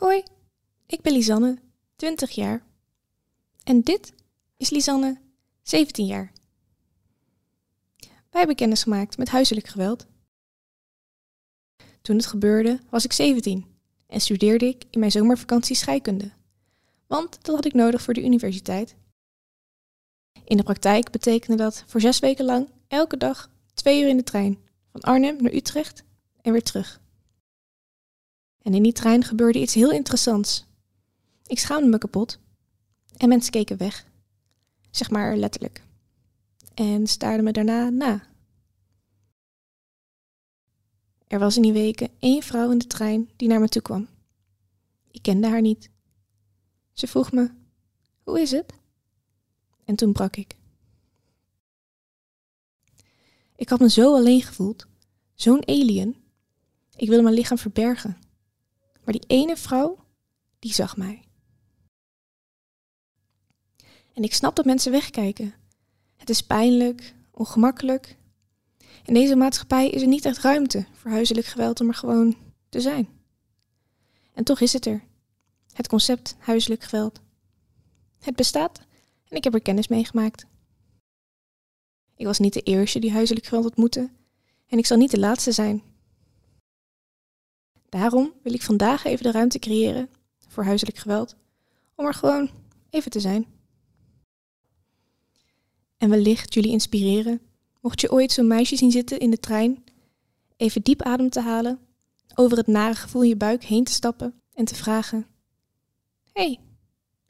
Hoi, ik ben Lisanne, 20 jaar. En dit is Lisanne, 17 jaar. Wij hebben kennis gemaakt met huiselijk geweld. Toen het gebeurde was ik 17 en studeerde ik in mijn zomervakantie scheikunde. Want dat had ik nodig voor de universiteit. In de praktijk betekende dat voor zes weken lang elke dag twee uur in de trein van Arnhem naar Utrecht en weer terug. En in die trein gebeurde iets heel interessants. Ik schaamde me kapot en mensen keken weg, zeg maar letterlijk, en staarden me daarna na. Er was in die weken één vrouw in de trein die naar me toe kwam. Ik kende haar niet. Ze vroeg me: Hoe is het? En toen brak ik. Ik had me zo alleen gevoeld, zo'n alien. Ik wilde mijn lichaam verbergen. Maar die ene vrouw, die zag mij. En ik snap dat mensen wegkijken. Het is pijnlijk, ongemakkelijk. In deze maatschappij is er niet echt ruimte voor huiselijk geweld om er gewoon te zijn. En toch is het er. Het concept huiselijk geweld. Het bestaat en ik heb er kennis mee gemaakt. Ik was niet de eerste die huiselijk geweld ontmoette en ik zal niet de laatste zijn. Daarom wil ik vandaag even de ruimte creëren voor huiselijk geweld, om er gewoon even te zijn. En wellicht jullie inspireren, mocht je ooit zo'n meisje zien zitten in de trein, even diep adem te halen, over het nare gevoel in je buik heen te stappen en te vragen: hey,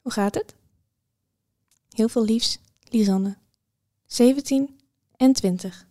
hoe gaat het? Heel veel liefs, Lisanne. 17 en 20.